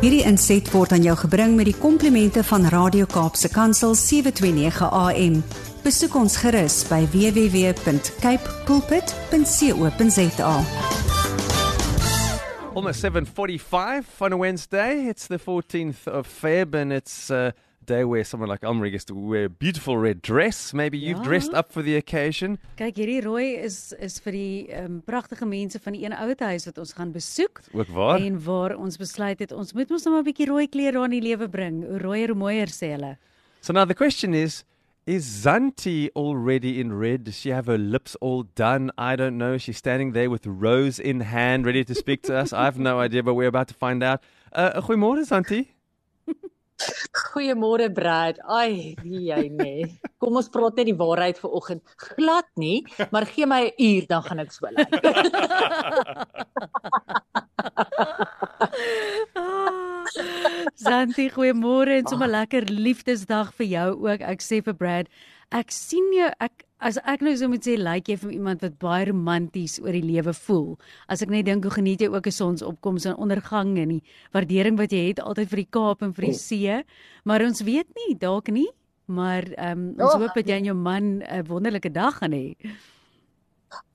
Hierdie inset word aan jou gebring met die komplimente van Radio Kaapse Kansel 729 AM. Besoek ons gerus by www.cape pulpit.co.za. Almost 7:45 on a Wednesday. It's the 14th of Feb, and it's uh, day where someone like Elmarie gets to wear a beautiful red dress. Maybe you've Ja. dressed up for the occasion. Kyk, hierdie rooi is is vir die um, pragtige mense van die een ouete huis wat ons gaan besoek. Ook waar. En waar ons besluit het ons moet mos nou maar 'n bietjie rooi klere aan die lewe bring. Hoe rooier hoe mooier sê hulle. So now the question is. Is Zanti already in red? Does she have her lips all done? I don't know. She's standing there with rose in hand, ready to speak to us. I have no idea, but we're about to find out. Uh, goeiemôre, Zanti. Goeiemôre Brad. Ai, wie jy nee. Kom ons praat net die waarheid vir oggend. Glad nie, maar gee my 'n uur dan gaan ek so lyk. Santi, goeiemôre en sommer lekker liefdesdag vir jou ook. Ek sê vir Brad, ek sien jou ek as ek nou so moet sê, lyk jy vir iemand wat baie romanties oor die lewe voel. As ek net dink hoe geniet jy ook 'n sonsopkoms en ondergang en die waardering wat jy het altyd vir die Kaap en vir die see. Maar ons weet nie, dalk nie. Maar ehm um, ons Oh. hoop dat jy en jou man 'n wonderlike dag gaan hê.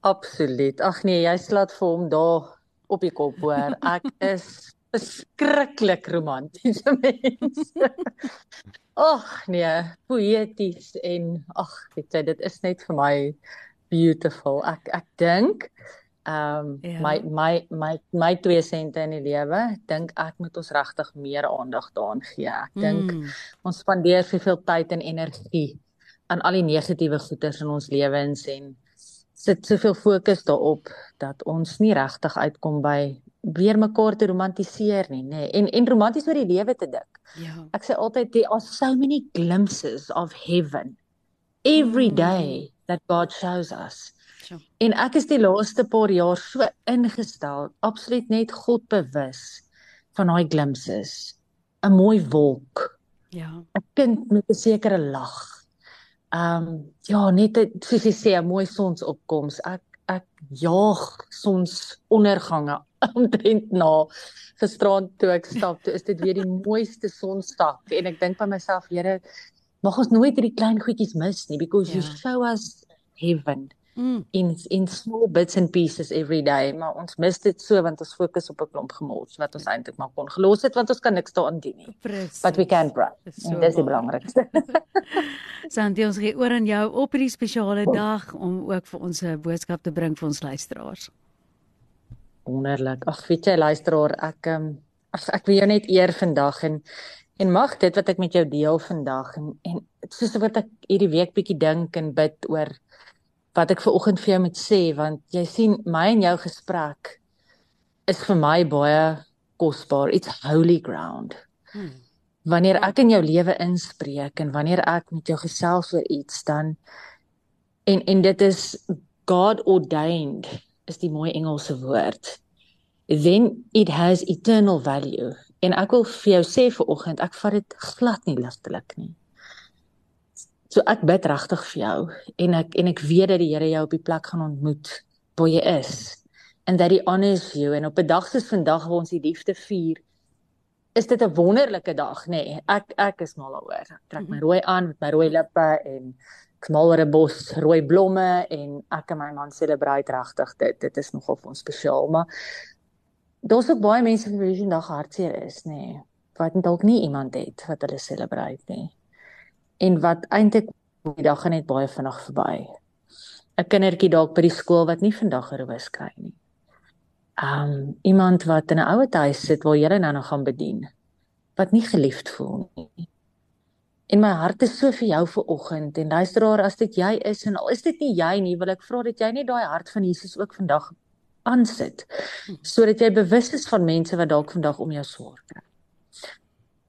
Absoluut. Ag nee, jy slaat vir hom daar op die kop hoor. Ek is verskriklik romantiese mens. Ag nee, poëties en ag, weet jy, dit is net vir my beautiful. Ek ek dink ehm um, Ja. my my my my twee sente in die lewe, dink ek moet ons regtig meer aandag daaraan gee. Ek dink Mm. ons spandeer soveel tyd en energie aan al die negatiewe goeders in ons lewens en sit soveel fokus daarop dat ons nie regtig uitkom by weer mekaar te romantiseer nie, nê. Nee. En en romanties oor die lewe te dink. Ja. Ek sê altyd there are so many glimpses of heaven every Mm. day that God shows us. Sjoe. En ek is die laaste paar jaar so ingestel, absoluut net God bewus van daai glimpses. 'n Mooi wolk, Ja. 'n kind met 'n sekere lag. Ehm um, ja, net 'n soos jy sê 'n mooi sonsopkoms. Ek ek jaag sonsondergange omtrent na gisterand toe ek stap. Toe is dit weer die mooiste sonstap en ek dink by myself, Here, mag ons nooit hierdie klein goedjies mis nie because you Ja. show us heaven Mm. in in small bits and pieces every day, maar ons mis dit so want ons fokus op 'n klomp gemors wat ons eintlik maar kon gelos het want ons kan niks daaraan doen nie. Presies. But we can pray. Dis En so dis die belangrikste. Santi, ons gee oor aan jou op hierdie spesiale dag om ook vir ons 'n boodskap te bring vir ons luisteraars. Wonderlik. Ag, weet jy luisteraar, ek ehm ag ek wil jou net eer vandag en en mag dit wat ek met jou deel vandag en en soos wat ek hierdie week bietjie dink en bid oor wat ek ver oggend vir jou moet sê want jy sien my en jou gesprek is vir my baie kosbaar. It's holy ground. Hmm. Wanneer ek in jou lewe inspreek en wanneer ek met jou gesels oor iets dan en en dit is God ordained is die mooi Engelse woord. Then it has eternal value. En ek wil vir jou sê vir oggend, ek vat dit glad nie ligtelik nie. So ek bid regtig vir jou en ek en ek weet dat die Here jou op die plek gaan ontmoet waar jy is. And that he honors you en op 'n dag soos vandag waar ons die liefde vier, is dit 'n wonderlike dag, nê. Nee, ek ek is mal daaroor. Ek trek my rooi aan met my rooi lippe en 'n bos rooi blomme en ek en my man celebrate regtig dit. Dit is nogal vir ons spesiaal, maar daar's ook baie mense vir wie vandag hartseer is, nê, nee, wat dalk nie iemand het wat hulle celebrate nie. En wat eintlik die dag gaan net baie vinnig verby. 'n Kindertjie dalk by die skool wat nie vandag 'n roos kry nie. Um iemand wat in 'n ouer huis sit waar jy nou nog gaan bedien wat nie geliefd voel nie. En my hart is so vir jou vir oggend en luisteraar as dit jy is en al is dit nie jy nie, wil ek vra dat jy net daai hart van Jesus ook vandag aansit sodat jy bewus is van mense wat dalk vandag om jou sorg.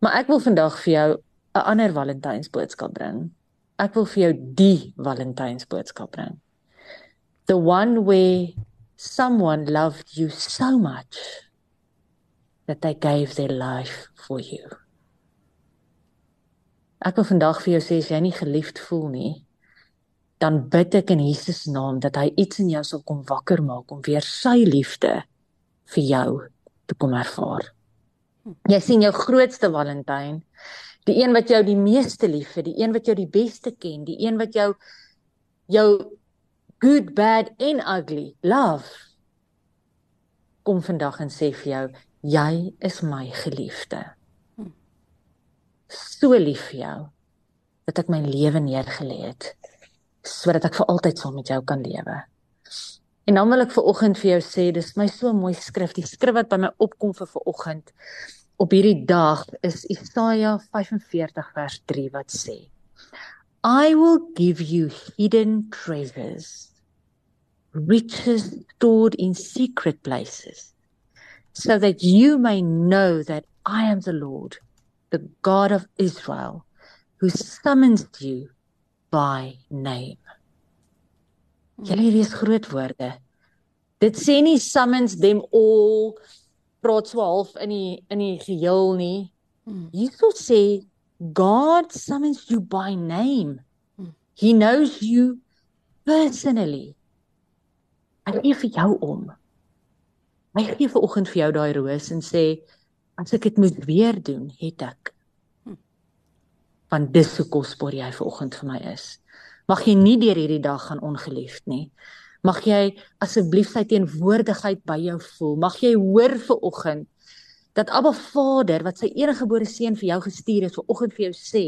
Maar ek wil vandag vir jou 'n ander Valentynsboodskap bring. Ek wil vir jou die Valentynsboodskap bring. The one where someone loved you so much that they gave their life for you. Ek wil vandag vir jou sê as jy nie geliefd voel nie, dan bid ek in Jesus naam dat hy iets in jou sal kom wakker maak om weer sy liefde vir jou te kom ervaar. Jy sien jou grootste Valentyn, die een wat jou die meeste liefhet, die een wat jou die beste ken, die een wat jou jou good, bad en ugly love kom vandag en sê vir jou, jy is my geliefde. So lief vir jou dat ek my lewe neergelê het sodat ek vir altyd saam met jou kan lewe. En dan wil ek vir oggend vir jou sê, dis my so mooi skrif, die skrif wat by my opkom vir ver oggend op hierdie dag is Jesaja 45 vers 3 wat sê I will give you hidden treasures riches stored in secret places so that you may know that I am the Lord the God of Israel who summons you by name Julle lees groot woorde Dit sê nie summons them all praat so half in die in die geheel nie. Hmm. Hierso sê God summons you by name. Hmm. He knows you personally. Hy gee vir jou om. Hy gee vir oggend vir jou daai roos en sê as ek dit moet weer doen, het ek. Want dis hoe kosbaar jy vir oggend vir my is. Mag jy nie deur hierdie dag gaan ongeliefd nie. Mag jy asseblief sy teenwoordigheid by jou voel. Mag jy hoor vir oggend dat Abba Vader wat sy eniggebore seun vir jou gestuur het vir oggend vir jou sê,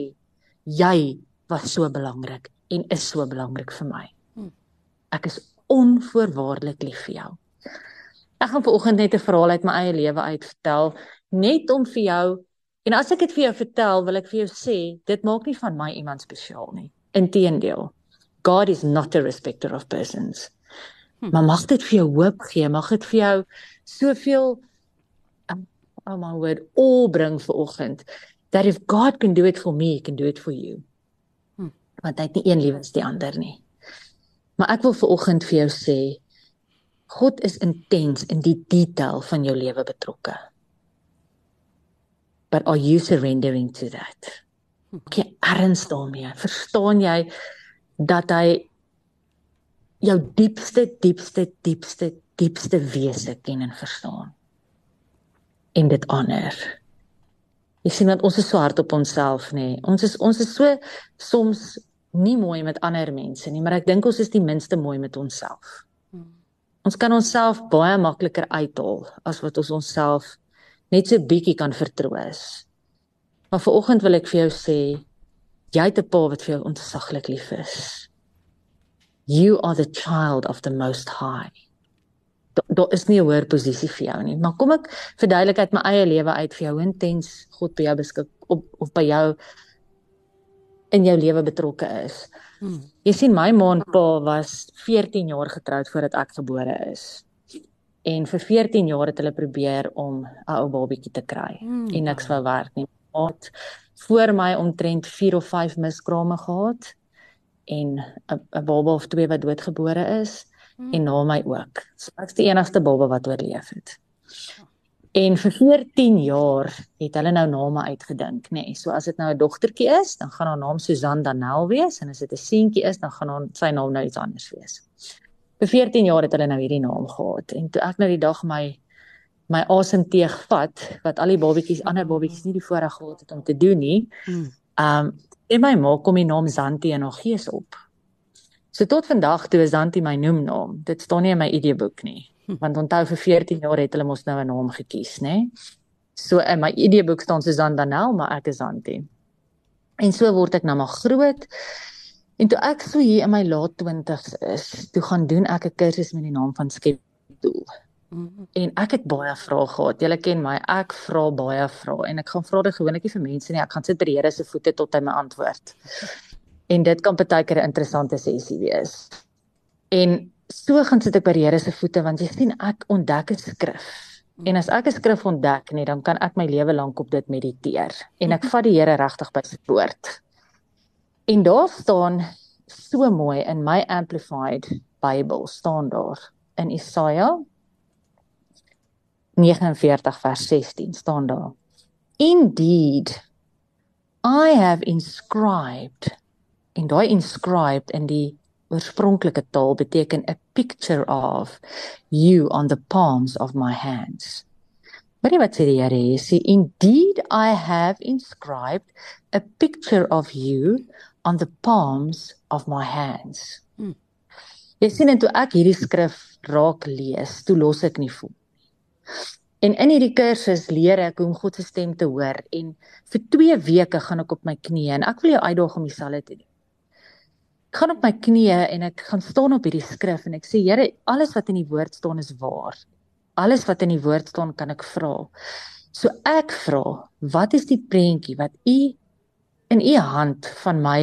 jy was so belangrik en is so belangrik vir my. Hm. Ek is onvoorwaardelik lief vir jou. Ek gaan vir oggend net 'n verhaal uit my eie lewe uitvertel, net om vir jou en as ek dit vir jou vertel, wil ek vir jou sê, dit maak nie van my iemand spesiaal nie. Inteendeel, God is not a respecter of persons. Hm. Maar mag dit vir jou hoop gee, mag dit vir jou soveel um, oh my word all bring vir oggend that if God can do it for me, he can do it for you. Hm. Want hy het nie een liewe as die ander nie. Maar ek wil vir oggend vir jou sê God is intens in die detail van jou lewe betrokke. But are you surrendering to that? Ek hm. erns daarmee. Verstaan jy dat hy jou diepste diepste diepste diepste wese ken en verstaan en dit ander. Jy sien dat ons is so hard op onsself nê. Ons is ons is so soms nie mooi met ander mense nie, maar ek dink ons is die minste mooi met onsself. Ons kan onsself baie makliker uithaal as wat ons onsself net so bietjie kan vertroos. Maar vir oggend wil ek vir jou sê jy het 'n pa wat vir jou ontsaglik lief is you are the child of the most high. Daar is nie 'n hoër posisie vir jou nie, maar kom ek verduidelik uit my eie lewe uit vir jou intens God by jou beskik op of by jou in jou lewe betrokke is. Hmm. Jy sien my ma en pa was 14 jaar getroud voordat ek gebore is. En vir 14 jaar het hulle probeer om 'n ou babietjie te kry hmm. en niks wou werk nie. Het voor my omtrent 4 of 5 miskrame gehad en 'n baba of twee wat doodgebore is hmm. en na my ook. So ek's die enigste baba wat oorleef het. En vir 14 jaar het hulle nou name uitgedink, nê. Nee. So as dit nou 'n dogtertjie is, dan gaan haar naam Susan Danel wees en as dit 'n seentjie is, dan gaan haar sy naam nou iets anders wees. Vir 14 jaar het hulle nou hierdie naam gehad en toe ek nou die dag my my asemteug vat wat al die babatjies ander babatjies nie die voorreg gehad het om te doen nie. Hmm. Um en my ma kom die naam Zanti in haar gees op. So tot vandag toe is Zanti my noemnaam. Dit staan nie in my ID-boek nie. Hm. Want onthou vir 14 jaar het hulle mos nou 'n naam gekies, nê? So in my ID-boek staan Susan Danel, maar ek is Zanti. En so word ek nou maar groot. En toe ek so hier in my laat 20's is, toe gaan doen ek 'n kursus met die naam van Skepdoel. En ek het baie vrae gehad. Julle ken my, ek vra baie vrae en ek gaan vra dit gewoonlik nie vir mense nie. Ek gaan sit by die Here se voete tot hy my antwoord. En dit kan partykeer 'n interessante sessie wees. En so gaan sit ek by die Here se voete want jy sien ek ontdek 'n skrif. En as ek 'n skrif ontdek, nee, dan kan ek my lewe lank op dit mediteer en ek vat die Here regtig by sy woord. En daar staan so mooi in my amplified Bible staan daar in Jesaja 49 vers 16 staan daar. Indeed I have inscribed en daai inscribed in die oorspronklike taal beteken a picture of you on the palms of my hands. Jy wat sê die Here? Hy sê indeed I have inscribed a picture of you on the palms of my hands. Hmm. Jy sien en toe ek hierdie skrif raak lees, toe los ek nie voel. En in hierdie kursus leer ek hoe om God se stem te hoor en vir 2 weke gaan ek op my knieë en ek wil jou uitdaag om dieselfde te doen. Ek gaan op my knieë en ek gaan staan op hierdie skrif en ek sê Here, alles wat in die woord staan is waar. Alles wat in die woord staan kan ek vra. So ek vra, wat is die prentjie wat u in u hand van my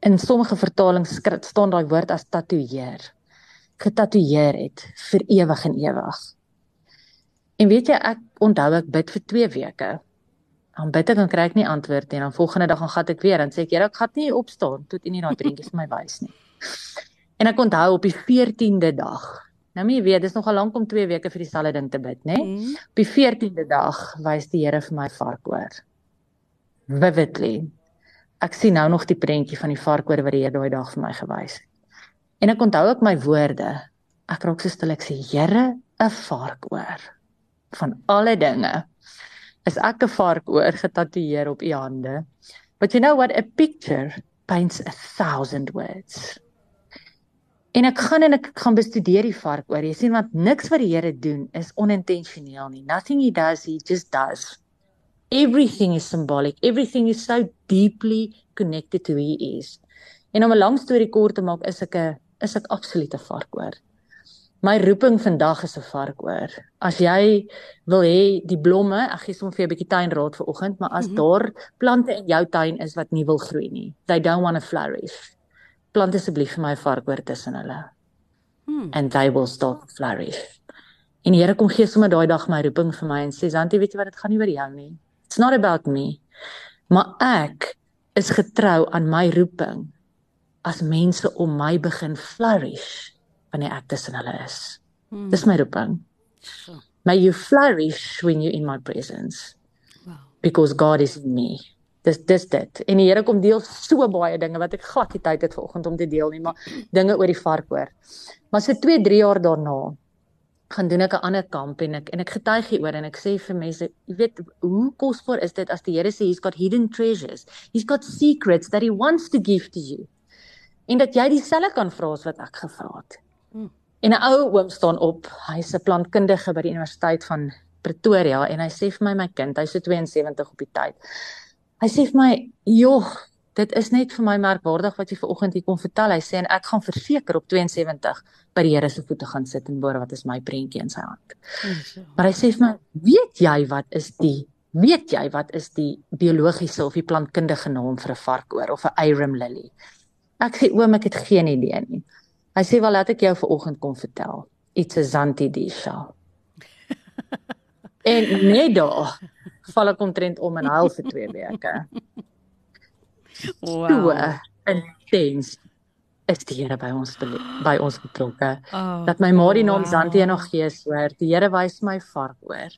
in sommige vertalings staan daai woord as tatoeëer getatoeëer het vir ewig en ewig. En weet jy ek onthou ek bid vir 2 weke. Dan bid ek en kry ek nie antwoord nie. Dan volgende dag gaan gat ek weer en sê ek Here ek gaan nie opstaan tot U nie daai prentjies vir my wys nie. En ek onthou op die 14de dag. Nou my weet dis nogal lank om 2 weke vir dieselfde ding te bid, né? Mm. Op die 14de dag wys die Here vir my varkoor. Vividly. Ek sien nou nog die prentjie van die varkoor wat die Here daai dag vir my gewys het. En ek onthou ook my woorde. Ek raak so stil ek sê Here, 'n varkoor van alle dinge. Is ek 'n varkoor getatoeëer op u hande? But you know what a picture paints a thousand words. En ek gaan en ek gaan bestudeer die varkoor. Jy sien want niks wat die Here doen is onintentioneel nie. Nothing he does, he just does. Everything is symbolic. Everything is so deeply connected to who he is. En om 'n lang storie kort te maak, is ek 'n is ek absoluut 'n varkoor. My roeping vandag is 'n varkoor. As jy wil hê die blomme, ek gee sommer vir 'n bietjie tuinraad vir oggend, maar as mm -hmm. daar plante in jou tuin is wat nie wil groei nie, they don't want to flourish. Plant asseblief vir my varkoor tussen hulle. Hmm. And they will start flourish. En die Here kom gee sommer daai dag my roeping vir my en sê, "Santi, weet jy wat dit gaan nie oor jou nie. It's not about me." Maar ek is getrou aan my roeping as mense om my begin flourish wanneer ek tussen hulle is. Hmm. Dis my roeping. May you flourish when you in my presence. Wow. Because God is in me. Dis dis dit. En die Here kom deel so baie dinge wat ek glad nie tyd het vanoggend om te deel nie, maar dinge oor die vark hoor. Maar so 2, 3 jaar daarna gaan doen ek 'n ander kamp en ek en ek getuig hieroor en ek sê vir mense, jy weet, hoe kosbaar is dit as die Here sê he's got hidden treasures. He's got secrets that he wants to give to you en dat jy dieselfde kan vra as wat ek gevra het. Hmm. En 'n ou oom staan op, hy's 'n plantkundige by die Universiteit van Pretoria en hy sê vir my my kind, hy's so 72 op die tyd. Hy sê vir my, "Joh, dit is net vir my merkwaardig wat jy ver oggend hier kom vertel." Hy sê en ek gaan verseker op 72 by die Here se voete gaan sit en hoor wat is my prentjie in sy hand. Hmm. Maar hy sê vir my, "Weet jy wat is die Weet jy wat is die biologiese of die plantkundige naam vir 'n varkoor of 'n arum lily? Ek sê oom ek het geen idee nie. Hy sê wel laat ek jou vanoggend kom vertel. It's a Zantidisha. en net daar val ek omtrent om en huil vir 2 weke. Wow. So intens is die Here by ons by ons betrokke. Oh, dat my ma die naam wow. Zanti nog gee hoor. Die Here wys my vark oor.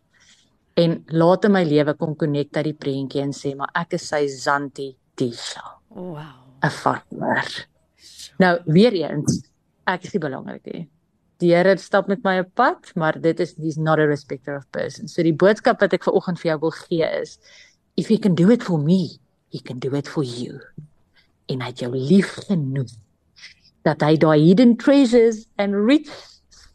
En laat in my lewe kom connect dat die prentjie en sê maar ek is sy Zanti Disha. Wow. 'n partner. Nou weer eens, ek is nie belangrik nie. Die Here stap met my op pad, maar dit is he's not a respecter of persons. So die boodskap wat ek vir oggend vir jou wil gee is if he can do it for me, he can do it for you. En hy het jou lief genoeg dat hy daai hidden treasures and rich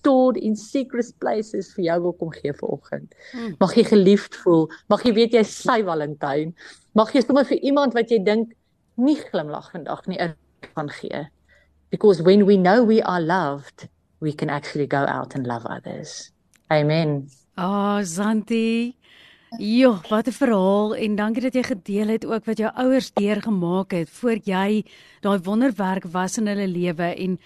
stored in secret places vir jou wil kom gee vir oggend. Hmm. Mag jy geliefd voel, mag jy weet jy sy Valentyn. Mag jy sommer vir iemand wat jy dink nie glimlag vandag nie van gee. Because when we know we are loved, we can actually go out and love others. Amen. Ah, oh, Zanti. Jo, wat 'n verhaal en dankie dat jy gedeel het ook wat jou ouers deurgemaak het voor jy daai wonderwerk was in hulle lewe en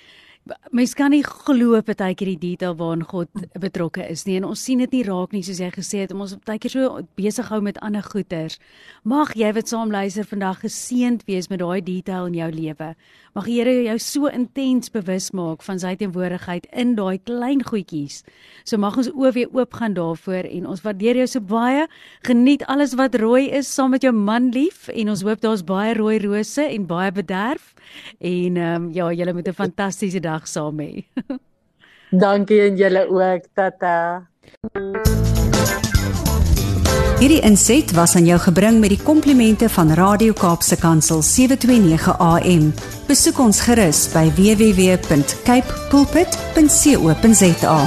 mens kan nie glo partykeer die detail waarin God betrokke is nie en ons sien dit nie raak nie soos jy gesê het om ons partykeer so besig hou met ander goeters. Mag jy wat saam luister vandag geseënd wees met daai detail in jou lewe. Mag die Here jou so intens bewus maak van sy teenwoordigheid in daai klein goedjies. So mag ons oë weer oop gaan daarvoor en ons waardeer jou so baie. Geniet alles wat rooi is saam met jou man lief en ons hoop daar's baie rooi rose en baie bederf. En ehm um, ja, julle moet 'n fantastiese dag saam hê. Dankie en julle ook. Tata. Hierdie inset was aan jou gebring met die komplimente van Radio Kaapse Kansel 729 AM. Besoek ons gerus by www.cape pulpit.co.za.